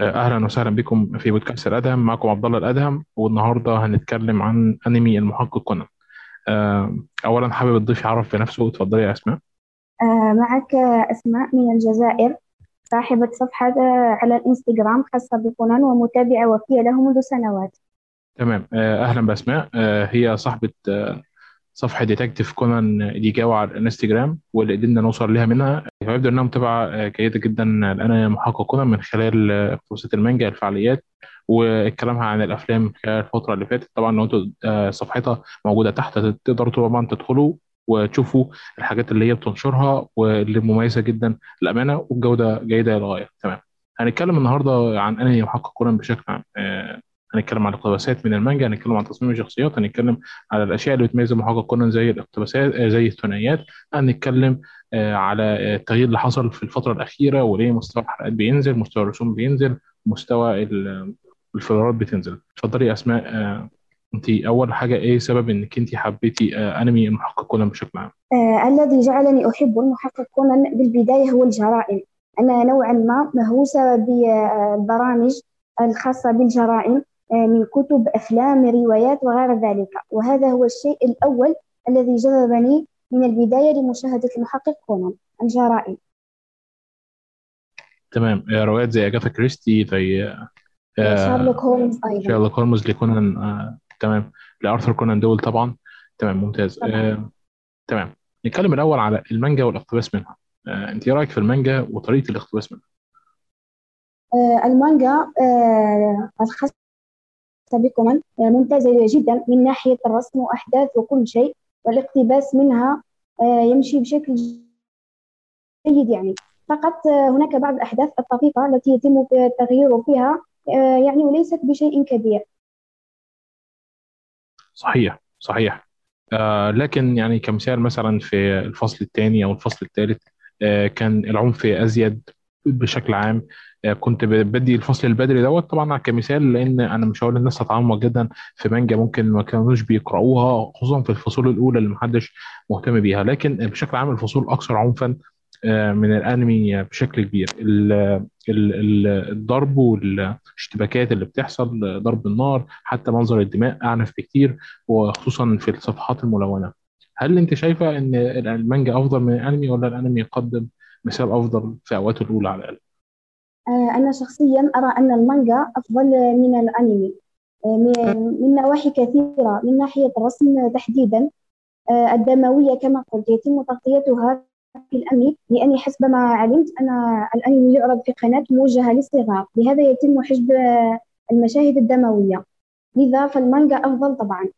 أهلا وسهلا بكم في بودكاست الأدهم. معكم عبد الله الأدهم والنهاردة هنتكلم عن أنمي المحقق كونان. آه، اولا حابب الضيف يعرف بنفسه اتفضلي يا أسماء. آه، معك أسماء من الجزائر. صاحبة صفحة آه، على الإنستغرام خاصة بكونان ومتابعة وفية له منذ سنوات. تمام. آه، أهلا بأسماء. آه، هي صاحبة آه، صفحة Detective Conan Edogawa على الانستجرام واللي قدرنا نوصل لها منها فيبدو انها متابعه آه، جيده جدا. لانمي محقق كونان من خلال آه، اقتباسات المانجا الفعاليات وكلامها عن الأفلام خلال الفترة اللي فاتت. طبعا لو أنتوا آه، صفحتها موجودة تحت تقدروا طبعا تدخلوا وتشوفوا الحاجات اللي هي بتنشرها واللي مميزة جدا للأمانة والجودة جيدة للغاية. تمام. هنتكلم النهارده عن انمي محقق كونان بشكل عام؟ هنتكلم عن الاقتباسات من المانجا هنتكلم عن تصميم الشخصيات هنتكلم على الأشياء اللي بتميز محقق كونان زي الاقتباسات آه، زي الثنائيات. هنتكلم آه، على التغيير اللي حصل في الفترة الأخيرة وليه مستوى الحلقات بينزل مستوى الرسوم بينزل مستوى ال- الفيدرات بتنزل. اتفضلي أسماء آه، انت أول حاجة إيه سبب إنك انت حبيتي أنمي المحقق كونان بشكل عام؟ آه، الذي جعلني أحب المحقق كونان بالبداية هو الجرائم. أنا نوعا ما مهووسة بالبرامج الخاصة بالجرائم. من كتب أفلام روايات وغير ذلك. وهذا هو الشيء الأول الذي جذبني من البداية لمشاهدة المحقق كونان. الجرائم تمام. آه، روايات زي اجاثا كريستي زي آه، شارلوك آه، هولمز أيضا. شيرلوك هولمز لكونان آه، تمام. لأرثر كونان دويل طبعا. تمام ممتاز. طبعا. آه، تمام. نتكلم الأول على المانجا والاقتباس منها. آه، أنت إيه رأيك في المانجا وطريقة الاقتباس منها؟ آه، المانجا آه، بكونان آه، ممتازة جدا. من ناحية الرسم وأحداث وكل شيء والاقتباس منها آه، يمشي بشكل جيد يعني. فقط آه، هناك بعض الأحداث الطفيفة التي يتم التغيير فيها يعني وليست بشيء كبير. صحيح صحيح. آه لكن يعني كمثال مثلا في الفصل الثاني أو الفصل الثالث آه كان العنف أزيد بشكل عام آه كنت بدي الفصل البدري دوت طبعا كمثال لأن أنا مش هقول الناس تتعمق جدا في مانجا ممكن ما كانوش بيقرأوها خصوصا في الفصول الأولى اللي محدش مهتم بيها. لكن بشكل عام الفصول أكثر عنفا آه من الأنمي بشكل كبير. ال- ال- ال- الضرب والاشتباكات اللي بتحصل ضرب النار حتى منظر الدماء أعنف بكتير وخصوصا في الصفحات الملونة. هل أنت شايفة إن المانجا أفضل من الأنمي ولا الأنمي يقدم مثال أفضل في اوقاته الأولى على الأقل. آه، أنا شخصيا أرى أن المانجا أفضل من الأنمي. آه، من نواحي كثيرة. من ناحية الرسم تحديدا. آه، الدموية كما قلت يتم تغطيتها في الأنمي. لأني حسب ما علمت أن الأنمي يعرض في قناة موجهة للصغار. لهذا يتم حجب المشاهد الدموية. لذا فالمانجا أفضل طبعا.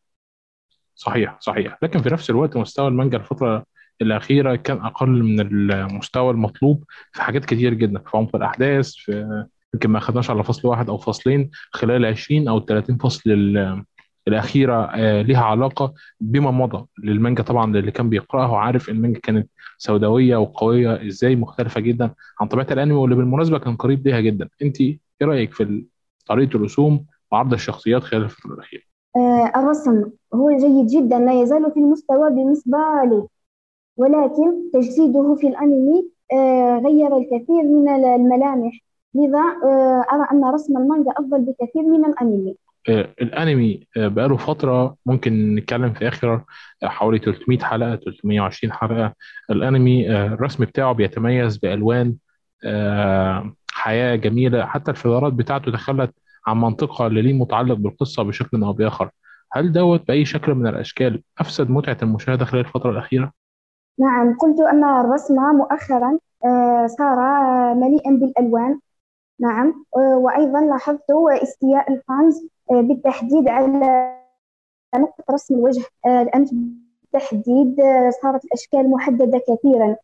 صحيح صحيح. لكن في نفس الوقت مستوى المانجا الفترة الأخيرة كان أقل من المستوى المطلوب في حاجات كتير جدا في عمق الأحداث في يمكن ما أخدناش على فصل واحد أو فصلين خلال ال 20 أو ال 30 فصل ال- الأخيرة آه، ليها علاقة بما مضى. للمانجا طبعا اللي كان بيقرأها وعارف المانجا كانت سوداوية وقوية إزاي مختلفة جدا عن طبيعة الأنمي واللي بالمناسبة كان قريب ليها جدا. أنت إيه رأيك في طريقة الرسوم وعرض الشخصيات خلال الفترة الأخيرة؟ آه، الرسم هو جيد جدا لا يزال في المستوى بالنسبة لي ولكن تجسيده في الأنمي آه، غير الكثير من الملامح. لذا آه، أرى أن رسم المانجا أفضل بكثير من الأنمي. آه، الأنمي بقاله فترة ممكن نتكلم في اخر حوالي 300 حلقة 320 حلقة. الأنمي الرسم بتاعه بيتميز بألوان حياة جميلة. حتى الفيدرات بتاعته تخلت عن منطقة اللي ليه متعلق بالقصة بشكل أو بآخر. هل دوت بأي شكل من الأشكال أفسد متعة المشاهدة خلال الفترة الأخيرة؟ نعم قلت أن الرسم مؤخرا آه، صار مليئا بالألوان. نعم آه، وأيضا لاحظت استياء الفانز آه، بالتحديد على نقطة رسم الوجه. الآن بالتحديد صارت الأشكال محددة كثيرا.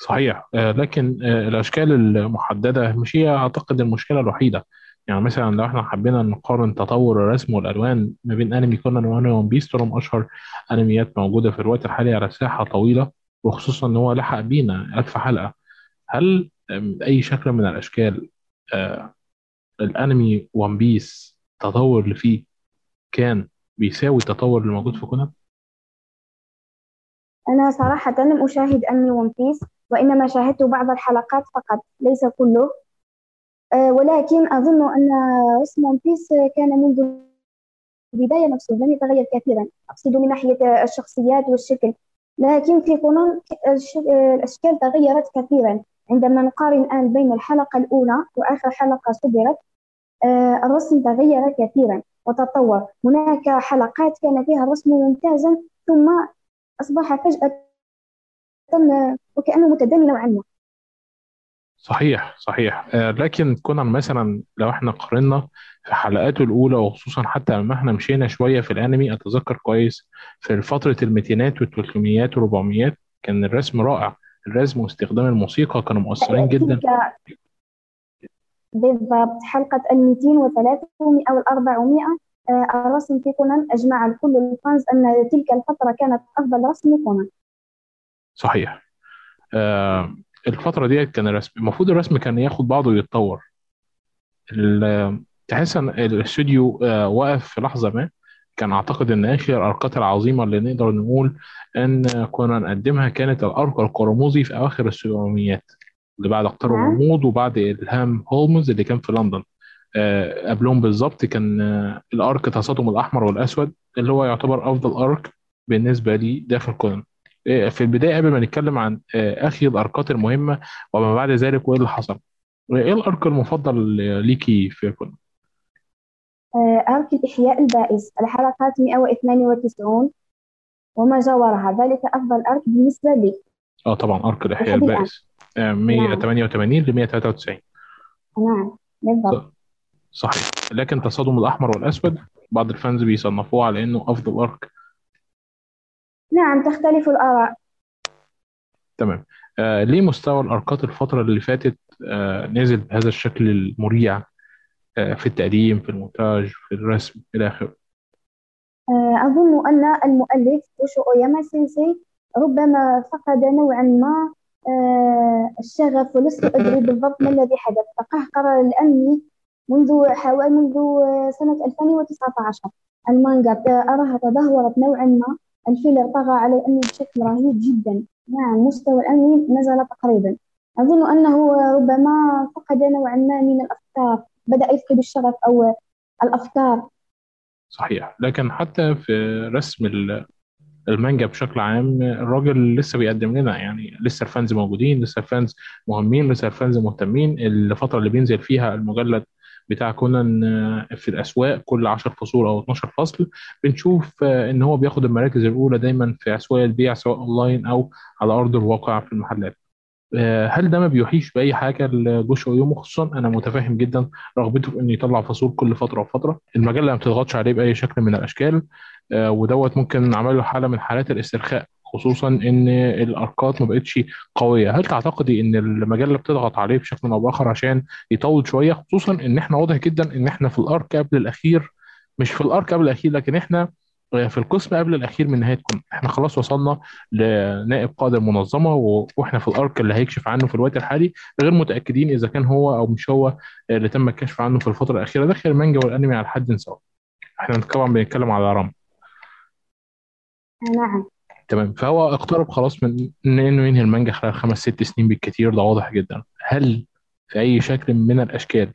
صحيح لكن الأشكال المحددة مش هي أعتقد المشكلة الوحيدة. يعني مثلا لو إحنا حبينا نقارن تطور الرسم والألوان ما بين أنمي كونان وأنمي ون بيس دول أشهر أنميات موجودة في الوقت الحالي على ساحة طويلة وخصوصا إن هو لحق بينا ألف حلقة هل أي شكل من الأشكال آه، الأنمي ون بيس التطور اللي فيه كان بيساوي التطور اللي موجود في كونان؟ أنا صراحة لم أشاهد أنمي ون بيس وإنما شاهدت بعض الحلقات فقط ليس كله ولكن أظن أن ون بيس كان منذ البداية نفسه. لم يتغير كثيرا. أقصد من ناحية الشخصيات والشكل. لكن في كونون الأشكال تغيرت كثيرا. عندما نقارن الآن بين الحلقة الأولى وآخر حلقة صدرت الرسم تغير كثيرا وتطور. هناك حلقات كان فيها الرسم ممتازا ثم أصبح فجأة وكأنه متدني نوعا ما. صحيح صحيح. آه، لكن كنا مثلا لو إحنا قارنا في حلقاته الأولى وخصوصا حتى لما إحنا مشينا شوية في الأنمي أتذكر كويس في فترة الميتينات والتلتميات والربعميات كان الرسم رائع. الرسم واستخدام الموسيقى كانوا مؤثرين جدا. بالضبط. حلقة ال 203 أو ال 400 آه، الرسم في كونان أجمع الكل الفانز أن تلك الفترة كانت أفضل رسم كونان صحيح. آه الفترة ديت كان الرسم المفروض الرسم كان ياخد بعضه ويتطور. تحس إن الاستوديو آه وقف في لحظة ما. كان أعتقد إن آخر الارقات العظيمة اللي نقدر نقول إن كنا نقدمها كانت الارك القرموزي في أواخر السبعميات اللي بعد اقطار نعم. الغموض وبعد إلهام هولمز اللي كان في لندن. آه قبلهم بالظبط كان آه الارك تصادم الأحمر والأسود اللي هو يعتبر أفضل ارك بالنسبة لي داخل كونان في البداية قبل ما نتكلم عن آه اخر الاركات المهمة وما بعد ذلك وإيه اللي حصل؟ إيه الارك المفضل ليكي في كونان آه، أرك الإحياء البائس الحلقات 192 وما جاورها ذلك أفضل أرك بالنسبة لي. آه طبعا ارك الإحياء البائس. آه 188 ل 193 نعم بالضبط. صحيح. لكن تصادم الأحمر والأسود بعض ال fans بيصنفوه على إنه أفضل arc نعم تختلف الآراء. تمام. آه ليه مستوى الاركات الفترة اللي فاتت آه نزل بهذا الشكل المريع آه في التقديم في المونتاج في الرسم إلى آخره؟ آه، أظن أن المؤلف غوشو أوياما سينسي ربما فقد نوعا ما آه، الشغف ولست أدري بالضبط ما الذي حدث. تقهقر الأنمي منذ حوالي منذ آه، سنة 2019 المانجا أراها تدهورت نوعا ما. الفيلر طغى على الأنمي بشكل رهيب جدا. نعم مستوى الأنمي نزل تقريبا. أظن أنه ربما فقد نوعا ما من الأفكار. بدأ يفقد الشغف أو الأفكار. صحيح. لكن حتى في رسم ال- المانجا بشكل عام الراجل لسه بيقدم لنا يعني لسه ال fans موجودين لسه ال fans مهمين لسه ال fans مهتمين. الفترة اللي بينزل فيها المجلد بتاع كونان آه، في الأسواق كل 10 فصول أو 12 فصل بنشوف آه، إن هو بياخد المراكز الأولى دايما في أسواق البيع سواء أونلاين أو على أرض الواقع في المحلات. آه، هل ده ما بيوحيش بأي حاجة لغوشو أوياما خصوصا أنا متفاهم جدا رغبته في إنه يطلع فصول كل فترة وفترة. المجلة ما بتضغطش عليه بأي شكل من الأشكال آه، ودوت ممكن عمل له حالة من حالات الاسترخاء. خصوصا إن الأركات ما بقتش قوية. هل تعتقدي إن المجلة بتضغط عليه بشكل أو بآخر عشان يطول شوية خصوصا إن إحنا واضح جدا إن إحنا في الأرك قبل الأخير مش في الأرك قبل الأخير لكن إحنا في القسم قبل الأخير من نهاية كون إحنا خلاص وصلنا لنائب قائد المنظمة و- وإحنا في الأرك اللي هيكشف عنه في الوقت الحالي غير متأكدين إذا كان هو أو مش هو اللي تم الكشف عنه في الفترة الأخيرة. داخل المانجا والأنمي على حد سواء. إحنا طبعا بنتكلم على رام نعم. تمام. فهو اقترب خلاص من انه ينهي المانجا خلال خمس ست سنين بالكتير ده واضح جدا. هل في أي شكل من الأشكال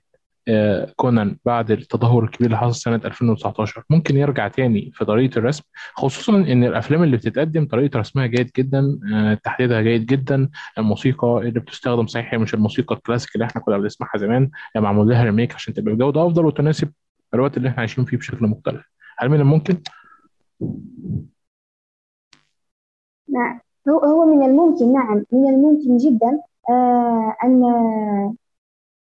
آه، كونان بعد التدهور الكبير اللي حصل سنة 2019 ممكن يرجع تاني في طريقة الرسم؟ خصوصا إن الأفلام اللي بتتقدم طريقة رسمها جيد جدا آه، تحديدها جيد جدا. الموسيقى اللي بتستخدم صحيح مش الموسيقى الكلاسيك اللي إحنا كنا بنسمعها زمان معمول لها ريميك عشان تبقى بجودة أفضل وتناسب الوقت اللي إحنا عايشين فيه بشكل مختلف. هل من الممكن؟ نعم. هو هو من الممكن نعم من الممكن جدا آه أن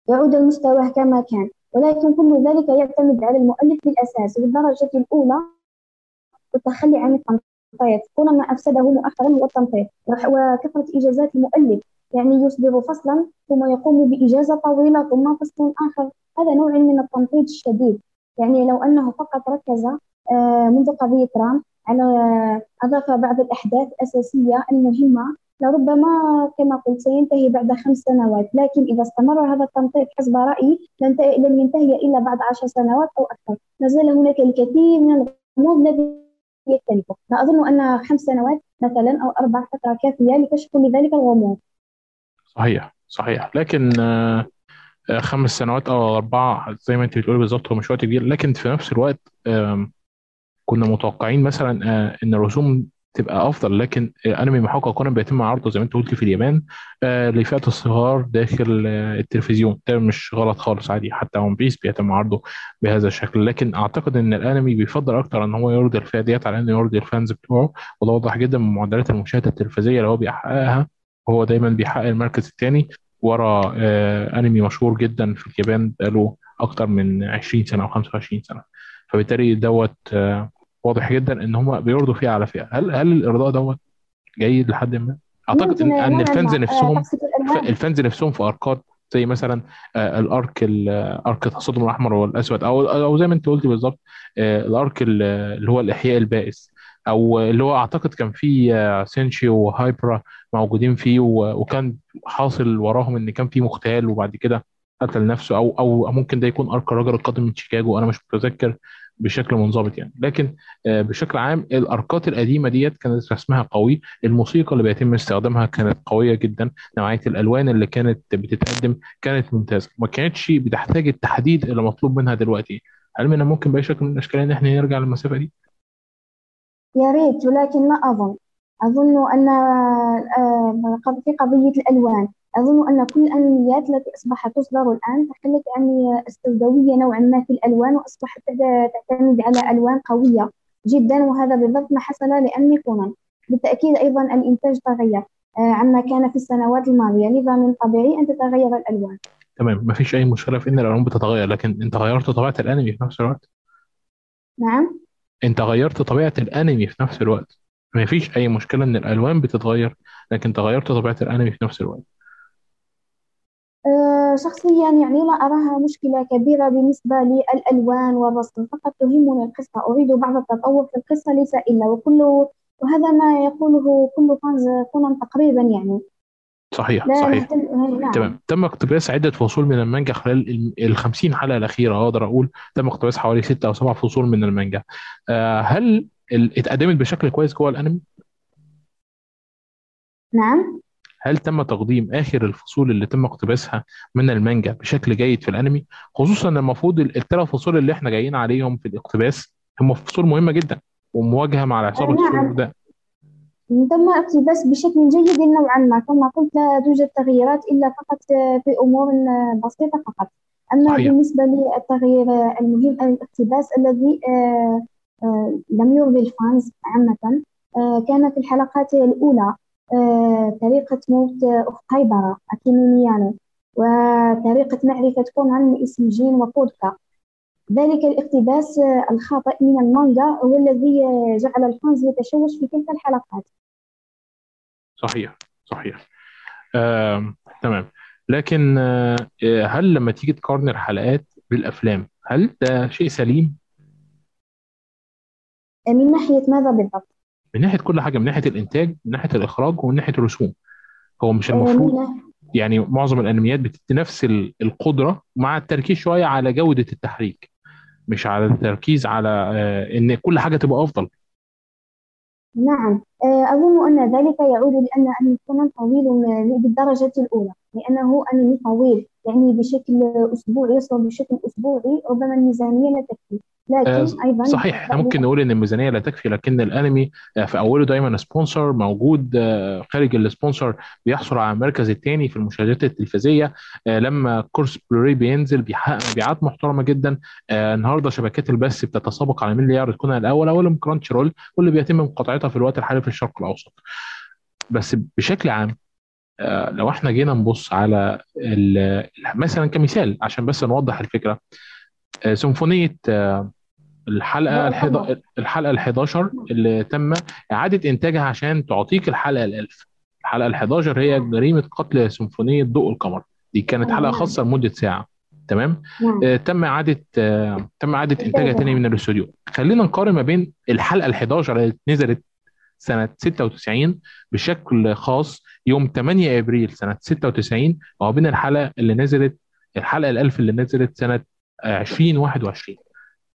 يعود المستوى كما كان. ولكن كل ذلك يعتمد على المؤلف بالأساس. بالدرجة الأولى والتخلي عن التنطيط. كل ما أفسده مؤخرا هو التنطيط. وكثرة إجازات المؤلف. يعني يصدر فصلا ثم يقوم بإجازة طويلة ثم فصل آخر. هذا نوع من التنطيط الشديد. يعني لو أنه فقط ركز آه، منذ قضية رام على أضاف بعض الأحداث الأساسية المهمة. لربما كما قلت سينتهي بعد خمس سنوات لكن إذا استمر هذا التنطيط حسب رأيي لن ينتهي إلا بعد عشر سنوات أو أكثر. ما زال هناك الكثير من الغموض الذي يختلفه. لا أظن أن خمس سنوات مثلا أو أربع فترة كافية لكشف ذلك الغموض. صحيح صحيح. لكن آه، خمس سنوات أو اربعه زي ما أنت بتقولي بالظبط هو مش وقت كبير. لكن في نفس الوقت كنا متوقعين مثلا آه، إن الرسوم تبقى أفضل لكن آه، أنمي محقق كونان بيتم عرضه زي ما أنت قلت في اليابان آه، لفئة الصغار داخل التلفزيون. ده مش غلط خالص عادي حتى ون بيس بيتم عرضه بهذا الشكل. لكن أعتقد إن الأنمي بيفضل أكتر إن هو يرضي الفئة ديت على انه يرضي الفانز بتوعه. وده واضح جدا من معدلات المشاهدة التلفزيونية اللي هو بيحققها. هو دايما بيحقق المركز الثاني ورا أنمي مشهور جدا في اليابان بقاله أكتر من 20 سنة أو 25 سنة. فبالتالي دوت واضح جدا إن هم بيرضوا فيها على فئة. هل هل الإرضاء دوت جيد لحد ما؟ أعتقد ان نوعا ال fans آه، نفسهم ال fans نفسهم في اركات زي مثلا آه، ال arc ال- arc التصادم الأحمر والأسود أو أو زي ما أنت قلت بالظبط آه، الأرك ال- اللي هو الإحياء البائس أو اللي هو أعتقد كان آه، سينشي وهايبرا موجودين فيه وكان حاصل وراهم إن كان في مغتال وبعد كده قتل نفسه أو أو ممكن ده يكون أرك الرجل القادم من شيكاغو أنا مش متذكر. بشكل منضبط يعني. لكن آه، بشكل عام الاركات القديمة ديت كانت رسمها قوي. الموسيقى اللي بيتم استخدامها كانت قوية جدا. نوعية الألوان اللي كانت بتتقدم كانت ممتازة. ما كانتش بتحتاج التحديد اللي مطلوب منها دلوقتي. هل من الممكن بأي شكل من الأشكال إن إحنا نرجع للمسافة دي؟ يا ريت ولكن لا أظن. أظن أن آه، قض- في قضية الألوان. أظن أن كل الأنميات التي أصبحت تصدر الآن تحلت يعني السوداوية نوعا ما في الألوان وأصبحت تعت- تعتمد على ألوان قوية جدا وهذا بالضبط ما حصل لأنمي كونان. بالتأكيد أيضا الإنتاج تغير آه، عما كان في السنوات الماضية. لذا من طبيعي أن تتغير الألوان. تمام مفيش أي مشكلة في إن الألوان بتتغير لكن أنت غيرت طبيعة الأنمي في نفس الوقت؟ نعم. أنت غيرت طبيعة الأنمي في نفس الوقت. مفيش أي مشكلة إن الألوان بتتغير لكن أنت غيرت طبيعة الأنمي في نفس الوقت. شخصيا يعني لا أراها مشكلة كبيرة بالنسبة للألوان والرسم فقط تهمني القصة. أريد بعض التطور في القصة ليس إلا وكل وهذا ما يقوله كل فانز كونان تقريبا يعني. صحيح لا صحيح. نهتم نعم. تمام. تم اقتباس عدة فصول من المانجا خلال ال 50 حلقة الأخيرة. أقدر أقول تم اقتباس حوالي ستة أو سبع فصول من المانجا. آه هل اتقدمت بشكل كويس جوه الأنمي؟ نعم. هل تم تقديم آخر الفصول اللي تم اقتباسها من المانجا بشكل جيد في الأنمي؟ خصوصا المفروض ال- الثلاث فصول اللي إحنا جايين عليهم في الاقتباس هم فصول مهمة جدا ومواجهة مع السور نعم ده تم اقتباس بشكل جيد نوعا ما كما قلت لا توجد تغييرات إلا فقط في أمور بسيطة فقط. أما صحيح. بالنسبة للتغيير المهم الاقتباس الذي آه، آه، لم يرضي ال fans عامة آه، كان في الحلقات الأولى. آه، طريقة موت أخت هايبرا أكيمي ميانو وطريقة معرفة كونان باسم جين وفودكا ذلك الاقتباس آه، الخاطئ من المانجا هو الذي آه، جعل الفانز يتشوش في تلك الحلقات. صحيح صحيح. آه، تمام. لكن آه، هل لما تيجي تقارن الحلقات بالأفلام هل ده شيء سليم؟ آه، من ناحية ماذا بالضبط؟ من ناحية كل حاجة من ناحية الإنتاج من ناحية الإخراج ومن ناحية الرسوم. هو مش آه، المفروض يعني معظم الأنميات بتدي نفس ال- القدرة مع التركيز شوية على جودة التحريك مش على التركيز على آه، إن كل حاجة تبقى أفضل. نعم. آه، أظن أن ذلك يعود لأن كونان طويل بالدرجة الأولى. لأنه أنمي طويل. يعني بشكل أسبوعي يصدر بشكل أسبوعي ربما الميزانية لا تكفي. آه، لكن أيضا صحيح. إحنا ممكن نقول إن الميزانية لا تكفي لكن الأنمي آه، في أوله دايما sponsor موجود آه، خارج ال sponsor بيحصل على المركز الثاني في المشاهدات التلفزيونية. آه، لما كورس بلوري بينزل بيحقق مبيعات محترمة جدا. آه، النهارده شبكات البث بتتسابق على مين اللي يعرض كونان الأول اول من Crunchyroll واللي بيتم مقاطعتها في الوقت الحالي في الشرق الأوسط. بس بشكل عام آه، لو إحنا جينا نبص على مثلا كمثال عشان بس نوضح الفكرة. آه، سيمفونية آه، الحلقة الحض... الحلقة ال 11 اللي تم إعادة إنتاجها عشان تعطيك الحلقة ال 1000 الحلقة ال 11 هي جريمة قتل سيمفونية ضوء القمر. دي كانت آه، حلقة خاصة لمدة ساعة. تمام؟ نعم. آه تم إعادة آه تم إعادة إنتاجها تاني من الاستوديو. خلينا نقارن ما بين الحلقة ال 11 اللي نزلت سنة 96 بشكل خاص يوم 8 أبريل سنة 96 وما بين الحلقة اللي نزلت الحلقة الألف اللي نزلت سنة آه، 2021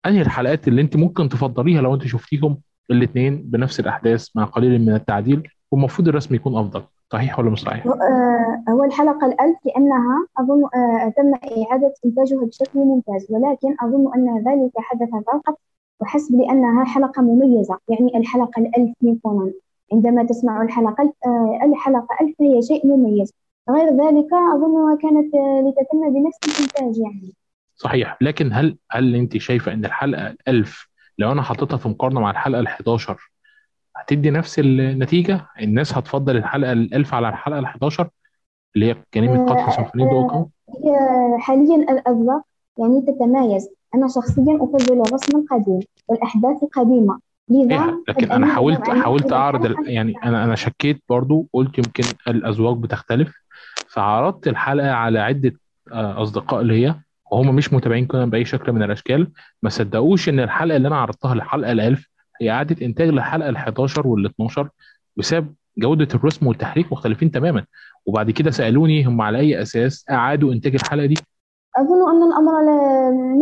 أنهي الحلقات اللي أنت ممكن تفضليها لو أنت شفتيهم؟ الاثنين بنفس الأحداث مع قليل من التعديل والمفروض الرسم يكون أفضل. صحيح ولا مش صحيح؟ آه، هو الحلقة الألف لأنها أظن آه، تم إعادة إنتاجها بشكل ممتاز ولكن أظن أن ذلك حدث فقط وحسب لأنها حلقة مميزة يعني الحلقة الألف من كونان عندما تسمع الحلقة آه، الحلقة ألف هي شيء مميز. غير ذلك أظنها كانت لتتم بنفس الإنتاج يعني. صحيح. لكن هل هل أنت شايفة إن الحلقة الألف لو أنا حطيتها في مقارنة مع الحلقة ال 11 هتدي نفس النتيجة؟ الناس هتفضل الحلقة الألف على الحلقة ال 11 اللي هي كلمة قطع سيمفونيه دوكو؟ هي حاليا الأذواق يعني تتمايز أنا شخصيا أفضل الرسم القديم والأحداث القديمة لذا إيه لكن أميل حاولت حاولت الحلقة يعني أنا أنا شكيت برضو قلت يمكن الاذواق بتختلف فعرضت الحلقة على عدة آه، أصدقاء ليا وهم مش متابعين كونان بأي شكل من الأشكال. ما صدقوش إن الحلقة اللي أنا عرضتها الحلقة الألف هي إعادة إنتاج للحلقة ال 11 وال 12 بسبب جودة الرسم والتحريك مختلفين تماما. وبعد كده سألوني هم على أي أساس أعادوا إنتاج الحلقة دي. أظن أن الأمر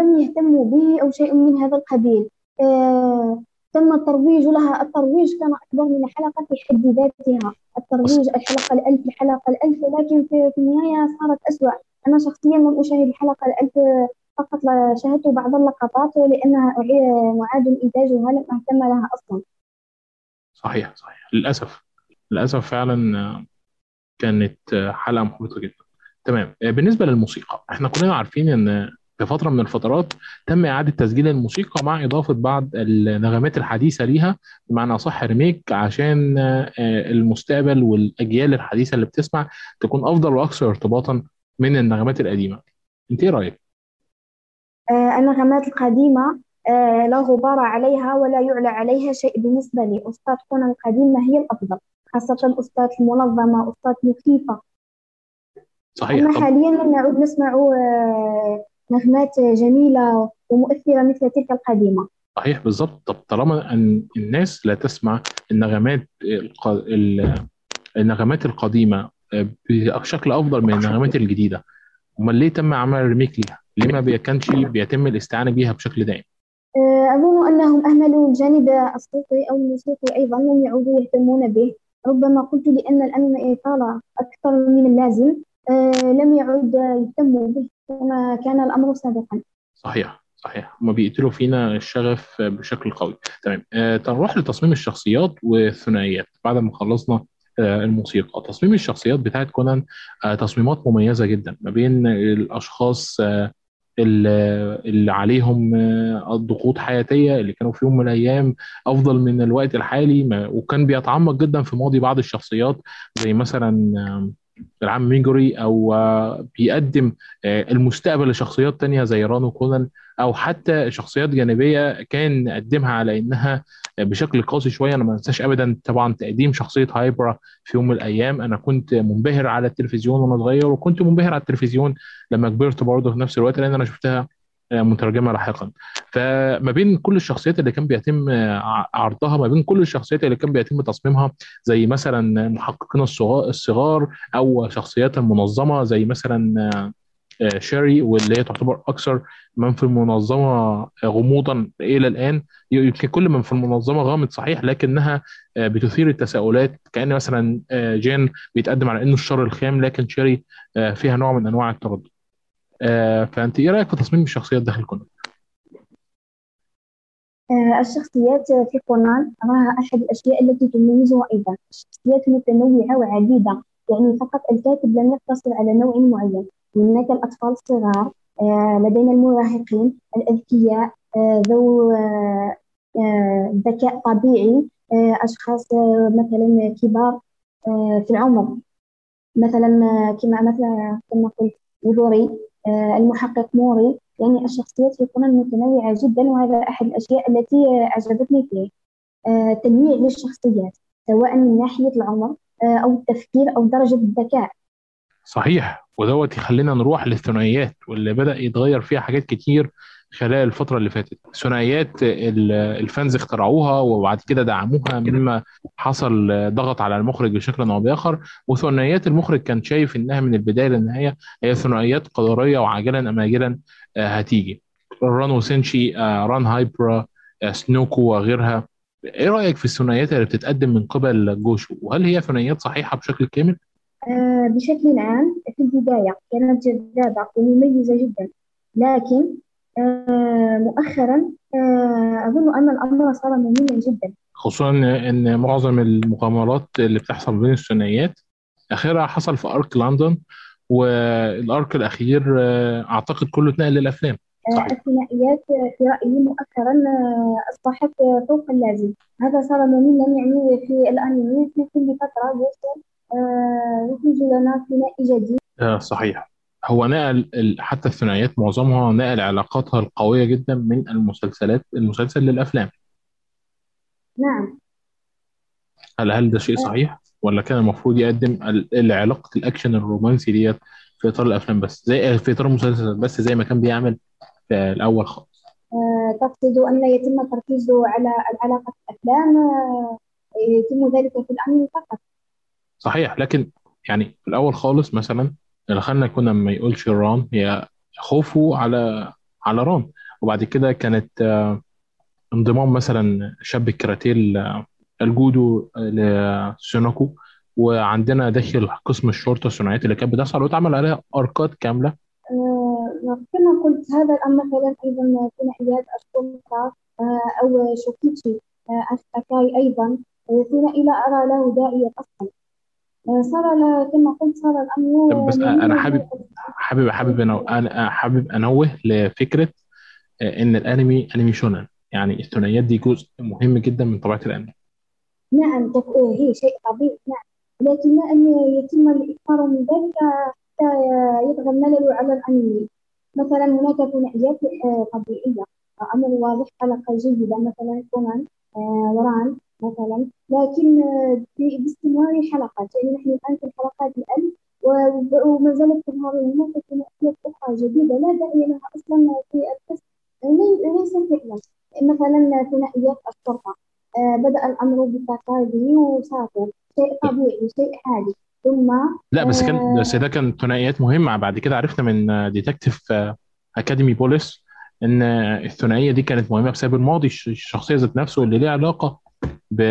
لم يهتموا به أو شيء من هذا القبيل. آه، تم الترويج لها. الترويج كان أكبر من الحلقة في حد ذاتها. الترويج الحلقة الألف الحلقة الألف ولكن في, النهاية صارت أسوأ. أنا شخصيا لم أشاهد الحلقة الألف فقط شاهدت بعض اللقطات ولأنها أعي- معاد إنتاجها لم أهتم لها أصلا. صحيح صحيح. للأسف. للأسف فعلا آه، كانت آه، حلقة محبطة جدا. تمام. آه، بالنسبة للموسيقى إحنا كلنا عارفين إن في فتره من الفترات تم إعادة تسجيل الموسيقى مع إضافة بعض النغمات الحديثة ليها بمعنى صح ريميك عشان آه، المستقبل والأجيال الحديثة اللي بتسمع تكون أفضل وأكثر ارتباطا من النغمات القديمة. أنت إيه رأيك؟ آه، النغمات القديمة آه، لا غبار عليها ولا يعلى عليها شيء بالنسبة لي. أسطات كونان القديمة هي الأفضل خاصة أسطات المنظمة أسطات مخيفة صحيح. أما حاليا لم نعد نسمع آه، نغمات جميلة ومؤثرة مثل تلك القديمة. صحيح بالظبط طب طالما أن الناس لا تسمع النغمات النغمات القديمة آه، بشكل أفضل من النغمات الجديدة أمال ليه تم عمل ريميك ليها؟ ليه ما كانش بيتم الاستعانة بيها بشكل دائم؟ آه، أظن أنهم أهملوا الجانب الصوتي أو الموسيقي أيضا لم يعودوا يهتمون به. ربما قلت لأن الأنمي طال أكثر من اللازم. آه، لم يعد يهتموا به كما كان الأمر سابقا. صحيح صحيح. هما بيقتلوا فينا الشغف بشكل قوي. تمام. آه نروح لتصميم الشخصيات والثنائيات. بعد ما خلصنا آه الموسيقى. تصميم الشخصيات بتاعت كونان آه تصميمات مميزة جدا ما بين الأشخاص آه اللي عليهم آه، ضغوط حياتية اللي كانوا في يوم من الأيام أفضل من الوقت الحالي وكان بيتعمق جدا في ماضي بعض الشخصيات زي مثلا آه، العم ميجوري أو آه، بيقدم آه، المستقبل لشخصيات تانية زي ران وكونان أو حتى شخصيات جانبية كان قدمها على إنها بشكل قاسي شوية. أنا ما انساش أبدا طبعا تقديم شخصية هايبرا في يوم من الأيام. أنا كنت منبهر على التلفزيون وأنا صغير وكنت منبهر على التلفزيون لما كبرت برضه في نفس الوقت لأن أنا شفتها مترجمة لاحقا. فما بين كل الشخصيات اللي كان بيتم عرضها ما بين كل الشخصيات اللي كان بيتم تصميمها زي مثلا محققين الصغار أو شخصيات المنظمه زي مثلا آه، شيري واللي هي تعتبر أكثر من في المنظمة غموضا إلى الآن. يمكن كل من في المنظمة غامض صحيح لكنها آه، بتثير التساؤلات. كأن مثلا آه، جين بيتقدم على إنه الشر الخام لكن شيري آه، فيها نوع من أنواع التردد. آه، فأنت إيه رأيك في تصميم الشخصيات داخل كونان؟ آه، الشخصيات في كونان أراها أحد الأشياء التي تميزها أيضا. الشخصيات متنوعة وعديدة يعني فقط الكاتب لم يقتصر على نوع معين. هناك الأطفال الصغار آه، لدينا المراهقين الأذكياء آه، ذو آه، آه، ذكاء طبيعي آه، أشخاص آه، مثلا كبار آه، في العمر. مثلا آه، كما مثلا كما قلت آه، المحقق موري يعني الشخصيات في كونان متنوعة جدا وهذا أحد الأشياء التي آه، أعجبتني فيه آه، تنويع للشخصيات سواء من ناحية العمر آه، أو التفكير أو درجة الذكاء. صحيح. ودوت يخلينا نروح للثنائيات واللي بدأ يتغير فيها حاجات كتير خلال الفترة اللي فاتت. ثنائيات ال- الفانز اخترعوها وبعد كده دعموها مما حصل ضغط على المخرج بشكل أو بآخر. وثنائيات المخرج كان شايف إنها من البداية للنهاية. هي ثنائيات قدرية وعاجلا أم اجلا آه، هتيجي. ران وسينشي آه، ران هايبرا آه، سنوكو وغيرها. إيه رأيك في الثنائيات اللي بتتقدم من قبل جوشو؟ وهل هي ثنائيات صحيحة بشكل كامل؟ بشكل عام في البداية كانت جذابة ومميزة جدا. لكن مؤخرا آه، أظن أن الأمر صار مملا جدا. خصوصا إن معظم المغامرات اللي بتحصل بين الثنائيات آخرها حصل في أرك لندن والأرك الأخير آه، أعتقد كله اتنقل للأفلام. آه، الثنائيات آه، في رأيي مؤخرا آه، آه، فوق اللازم. هذا صار مملا يعني في الأنمي في كل فترة يوصل آه، يخرج لنا ثنائي جديد. آه، صحيح. هو نقل حتى الثنائيات معظمها نقل علاقاتها القوية جدا من المسلسلات المسلسل للأفلام. نعم. هل هل ده شيء آه، صحيح؟ ولا كان المفروض يقدم علاقه الأكشن الرومانسي ديت في إطار الأفلام بس زي في إطار المسلسل بس زي ما كان بيعمل في الأول خالص؟ آه، تقصد أن يتم التركيز على علاقة الأفلام؟ آه، يتم ذلك في الأنمي فقط؟ صحيح لكن يعني في الأول خالص مثلا اللي كنا ما يقولش ران هي خوفه على على ران. وبعد كده كانت آه، انضمام مثلا شاب الكاراتيه ال- الجودو لسوناكو وعندنا داخل قسم الشرطة الثنائيات اللي كانت بتحصل واتعمل عليها اركات كاملة. آه، كما قلت هذا الأمر مثلا أيضا ثنائيات السلطة آه، أو شوكيتشي آه، أكاي أيضا. آه، ثنائي لا أرى له داعية أصلا. آه، صار ل- كما قلت صار الأمر طب بس مملا أنا حابب حابب حابب أنا حابب أنوه لفكرة آه، إن الأنمي أنمي شونن. يعني الثنائيات دي جزء مهم جدا من طبيعة الأنمي. نعم آه، هي شيء طبيعي نعم. لكن أن يتم الإكثار من ذلك حتى يطغى الملل على الأنمي. مثلا هناك ثنائيات آه، طبيعية آه، أمر واضح حلقة جيدة مثلا كونان آه، وران. مثلا. لكن آه، باستمرار حلقات. يعني نحن الآن في الحلقات الألف وما زالت تظهر هناك ثنائيات أخرى جديدة. لا داعي لها أصلا في لي- ليس فعلا. مثلا ثنائيات الشرطة. آه، بدأ الأمر بتكاردي وساكو شيء طبيعي شيء عادي ثم لا بس كان آه، بس ده كان ثنائيات مهمة. بعد كده عرفنا من ديتكتيف أكاديمي بوليس إن الثنائية دي كانت مهمة بسبب الماضي. الش- الشخصية ذات نفسه اللي ليه علاقة ب...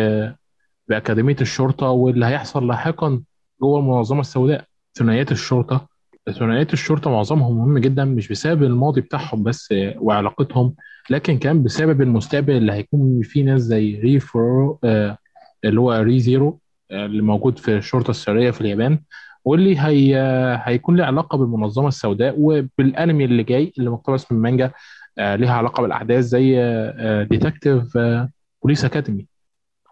بأكاديمية الشرطة واللي هيحصل لاحقا جوه المنظمة السوداء. ثنائيات الشرطة ثنائيات الشرطة معظمهم مهم جدا مش بسبب الماضي بتاعهم بس وعلاقتهم لكن كان بسبب المستقبل اللي هيكون فيه ناس زي ري فورويا، اللي هو ري زيرو آه، اللي موجود في الشرطة السرية في اليابان واللي هي هيكون له علاقة بالمنظمة السوداء وبالأنمي اللي جاي اللي مقتبس من مانجا آه، ليها علاقة بالأحداث زي Detective Police Academy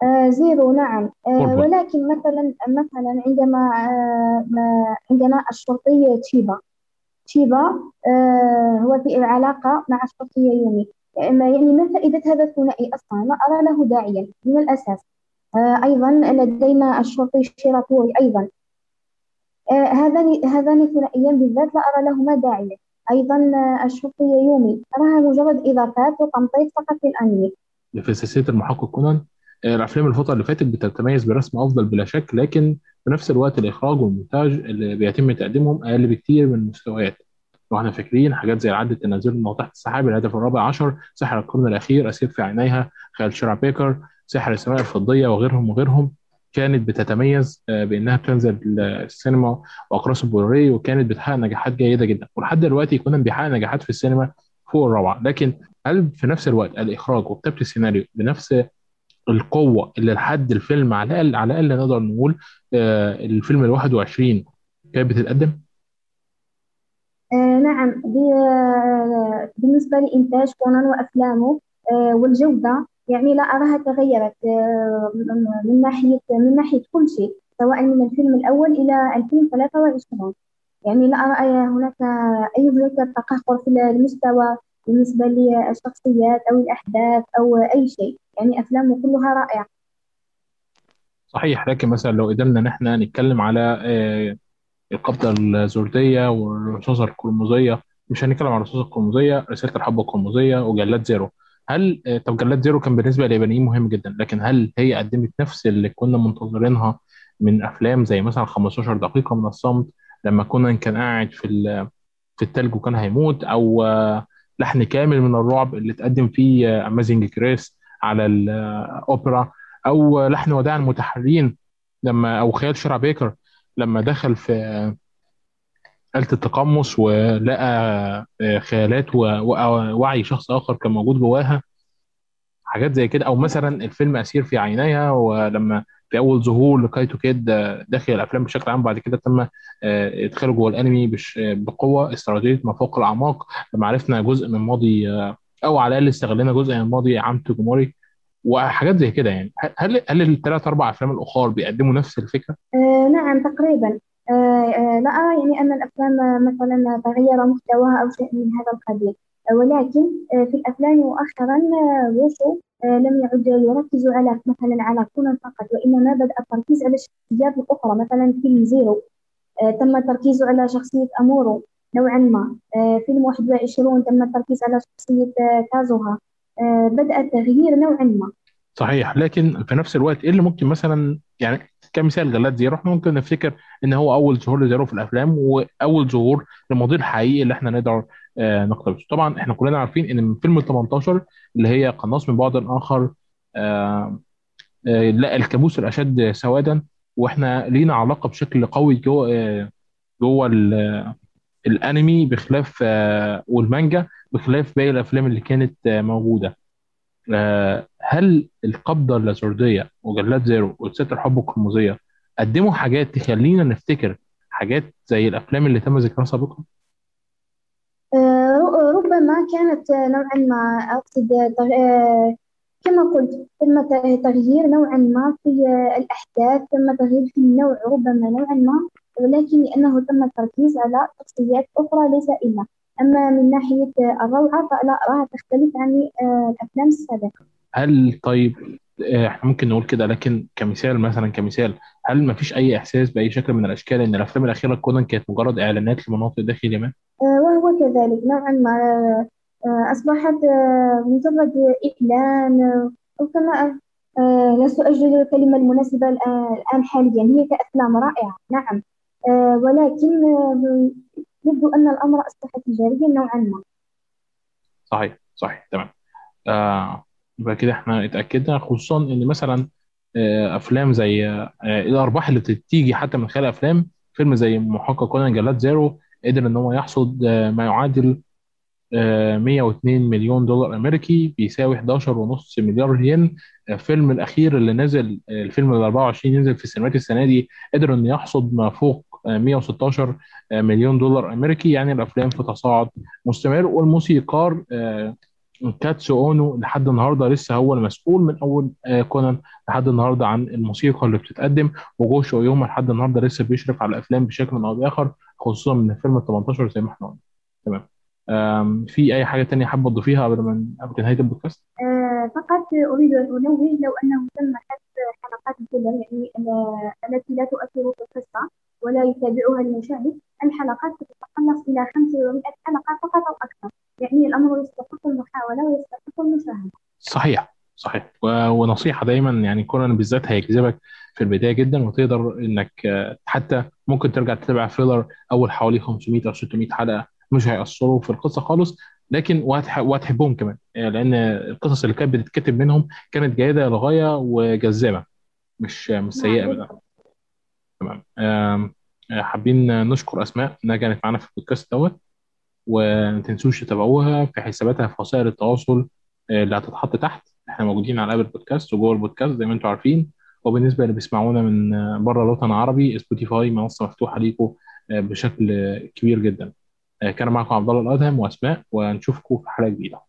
آه زيرو نعم. آه ولكن مثلا مثلا عندما آه عندنا الشرطي تشيبا تشيبا هو في علاقة مع الشرطي يومي. يعني ما فائدة هذا الثنائي أصلا؟ ما أرى له داعيا من الأساس. أيضا لدينا الشرطي شيراتوري أيضا. هذان هذان الثنائيان بالذات لا أرى لهما داعيا. أيضا آه الشرطي يومي أراها مجرد إضافات وتمطيط فقط للأنمي. في سلسلة المحقق كونان الأفلام الفترة اللي فاتت بتتميز برسم أفضل بلا شك لكن في نفس الوقت الإخراج والمونتاج اللي بيتم تقديمهم أقل بكتير من المستويات. وإحنا فاكرين حاجات زي عدة التنازل من تحت السحاب الهدف الرابع عشر سحر القرن الأخير أسير في عينيها خيال شيرا بيكر سحر السماء الفضية وغيرهم وغيرهم كانت بتتميز آه، بأنها بتنزل السينما وأقراص البلوري وكانت بتحقق نجاحات جيدة جدا. ولحد دلوقتي كنا بيحقق نجاحات في السينما فوق الروعة. لكن هل في نفس الوقت الإخراج وكتابة السيناريو بنفس القوة اللي لحد الفيلم على الأقل على الأقل نقدر نقول آه، الفيلم ال 21 كانت بتتقدم؟ آه نعم. آه، بالنسبة لإنتاج كونان وأفلامه آه والجودة يعني لا أراها تغيرت آه من ناحية من ناحية كل شيء سواء من الفيلم الأول إلى الفيلم 23 يعني لا أرى هناك أي هناك تقهقر في المستوى بالنسبة للشخصيات أو الأحداث أو أي شيء. يعني أفلامه كلها رائعة. صحيح لكن مثلا لو قدرنا إن إحنا نتكلم على آه، القبضة الزردية والرصاصة القرمزية مش هنتكلم عن الرصاصة القرمزية رسالة الحب القرمزية وجلاد زيرو. هل آه، طب جلاد زيرو كان بالنسبة لليابانيين مهم جدا لكن هل هي قدمت نفس اللي كنا منتظرينها من أفلام زي مثلا 15 دقيقة من الصمت لما كنا كان قاعد في في التلج وكان هيموت أو آه، لحن كامل من الرعب اللي اتقدم فيه Amazing Grace على الأوبرا أو لحن وداع المتحريين لما أو خيال شارع بيكر لما دخل في آلة التقمص ولقى آه، خيالات ووعي شخص آخر كان موجود جواها. حاجات زي كده. أو مثلا الفيلم أسير في عينيها ولما في أول ظهور لكايتو كيد آه، داخل الأفلام بشكل عام بعد كده تم آه، إدخاله جوه الأنمي بقوة استراتيجية ما فوق الأعماق. لما عرفنا جزء من ماضي أو على الأقل استغلنا جزء من ماضي عام توجوموري وحاجات زي كده يعني. هل هل الثلاث أربع أفلام الأخرى بيقدموا نفس الفكرة؟ آه نعم تقريبا. آه آه لا أرى يعني أن الأفلام آه، مثلا تغير محتواها أو شيء من هذا القبيل. آه ولكن آه في الأفلام مؤخرا آه غوشو آه لم يعد يركز على مثلا على كونان فقط وإنما بدأ التركيز على الشخصيات الأخرى مثلا فيلم زيرو. آه تم التركيز على شخصية أمورو. نوعا ما. آه فيلم 21 تم التركيز على شخصية آه كازوها. آه بدأ التغيير نوعا ما. صحيح. لكن في نفس الوقت إيه اللي ممكن مثلا يعني كمثال جلاد زيرو إحنا ممكن نفتكر إن هو أول ظهور لزيرو في الأفلام وأول ظهور للماضي الحقيقي اللي إحنا نقدر نقتبسه. طبعا إحنا كلنا عارفين إن من فيلم ال 18 اللي هي قناص من بعد اخر لا الكابوس الأشد سوادا وإحنا لينا علاقة بشكل قوي جوه جوه الانمي بخلاف آه والمانجا بخلاف باقي الافلام اللي كانت آه موجودة آه، هل القبضة اللاسوردية وجلاد زيرو وست الحب القرمزية قدموا حاجات تخلينا نفتكر حاجات زي الأفلام اللي تم ذكرها سابقا؟ ربما كانت نوعا ما آه، كما قلت تم تغيير نوعا ما في الأحداث تم تغيير في النوع ربما نوعا ما ولكن لأنه تم التركيز على شخصيات أخرى ليس إلا. أما من ناحية الروعة فلا أراها تختلف عن آه، الأفلام السابقة. هل طيب آه، إحنا ممكن نقول كده لكن كمثال مثلا كمثال هل ما فيش أي إحساس بأي شكل من الأشكال إن الأفلام الأخيرة كونان كانت مجرد إعلانات لمناطق داخل اليابان؟ آه، وهو كذلك نوعا ما. أصبحت آه، مجرد إعلان آه، أو كما آه، لست أجد الكلمة المناسبة الآن الآن حاليا. هي كأفلام رائعة. نعم. ولكن آه، يبدو أن الأمر أصبح تجاريا نوعا ما. صحيح صحيح تمام. آه يبقى كده إحنا اتأكدنا خصوصا إن مثلا آه أفلام زي آه الأرباح اللي بتيجي حتى من خلال أفلام فيلم زي محقق كونان جلاد زيرو قدر إن هو يحصد آه ما يعادل آه 102 مليون دولار أمريكي بيساوي 11.5 مليار ين. آه، الفيلم الأخير اللي نزل آه، الفيلم ال 24 نزل في السينمات السنة دي قدر انه يحصد ما فوق آه، 116 مليون دولار أمريكي يعني الأفلام في تصاعد مستمر. والموسيقار آه، كاتسو أونو لحد النهارده لسه هو المسؤول من أول آه، كونان لحد النهارده عن الموسيقى اللي بتتقدم. وجوشو اويوما لحد النهارده لسه بيشرف على الأفلام بشكل أو بآخر خصوصا من فيلم ال 18 زي ما إحنا قلنا. تمام. في أي حاجة تانية حابة تضيفيها قبل ما قبل نهاية البودكاست؟ آه، فقط أريد أن أنوه لو أنه تم حذف حلقات الفيلم يعني ال- التي لا تؤثر في القصة. ولا يتابعها المشاهد. الحلقات تتقلص إلى 500 حلقة فقط أو أكثر. يعني الأمر يستحق المحاولة ويستحق المشاهدة. صحيح صحيح. و- ونصيحة دايما يعني كونان بالذات هيجذبك في البداية جدا وتقدر إنك آه، حتى ممكن ترجع تتابع فيلر أول حوالي 500 أو 600 حلقة مش هيأثروا في القصة خالص لكن وهتح- وهتحبهم كمان. آه، لأن القصص اللي كانت بتتكتب منهم كانت جيدة للغايه وجذابة. مش مش نعم سيئة ابدا. تمام. آه، حابين نشكر أسماء إنها كانت معانا في البودكاست دوت وما تنسوش تتابعوها في حساباتها في وسائل التواصل آه، اللي هتتحط تحت. إحنا موجودين على Apple Podcast وجوه البودكاست زي ما أنتم عارفين. وبالنسبة اللي بيسمعونا من آه، بره الوطن العربي Spotify منصة مفتوحة ليكم بشكل كبير جدا. كان معكم عبد الله الأدهم وأسماء ونشوفكم في حلقة جديدة.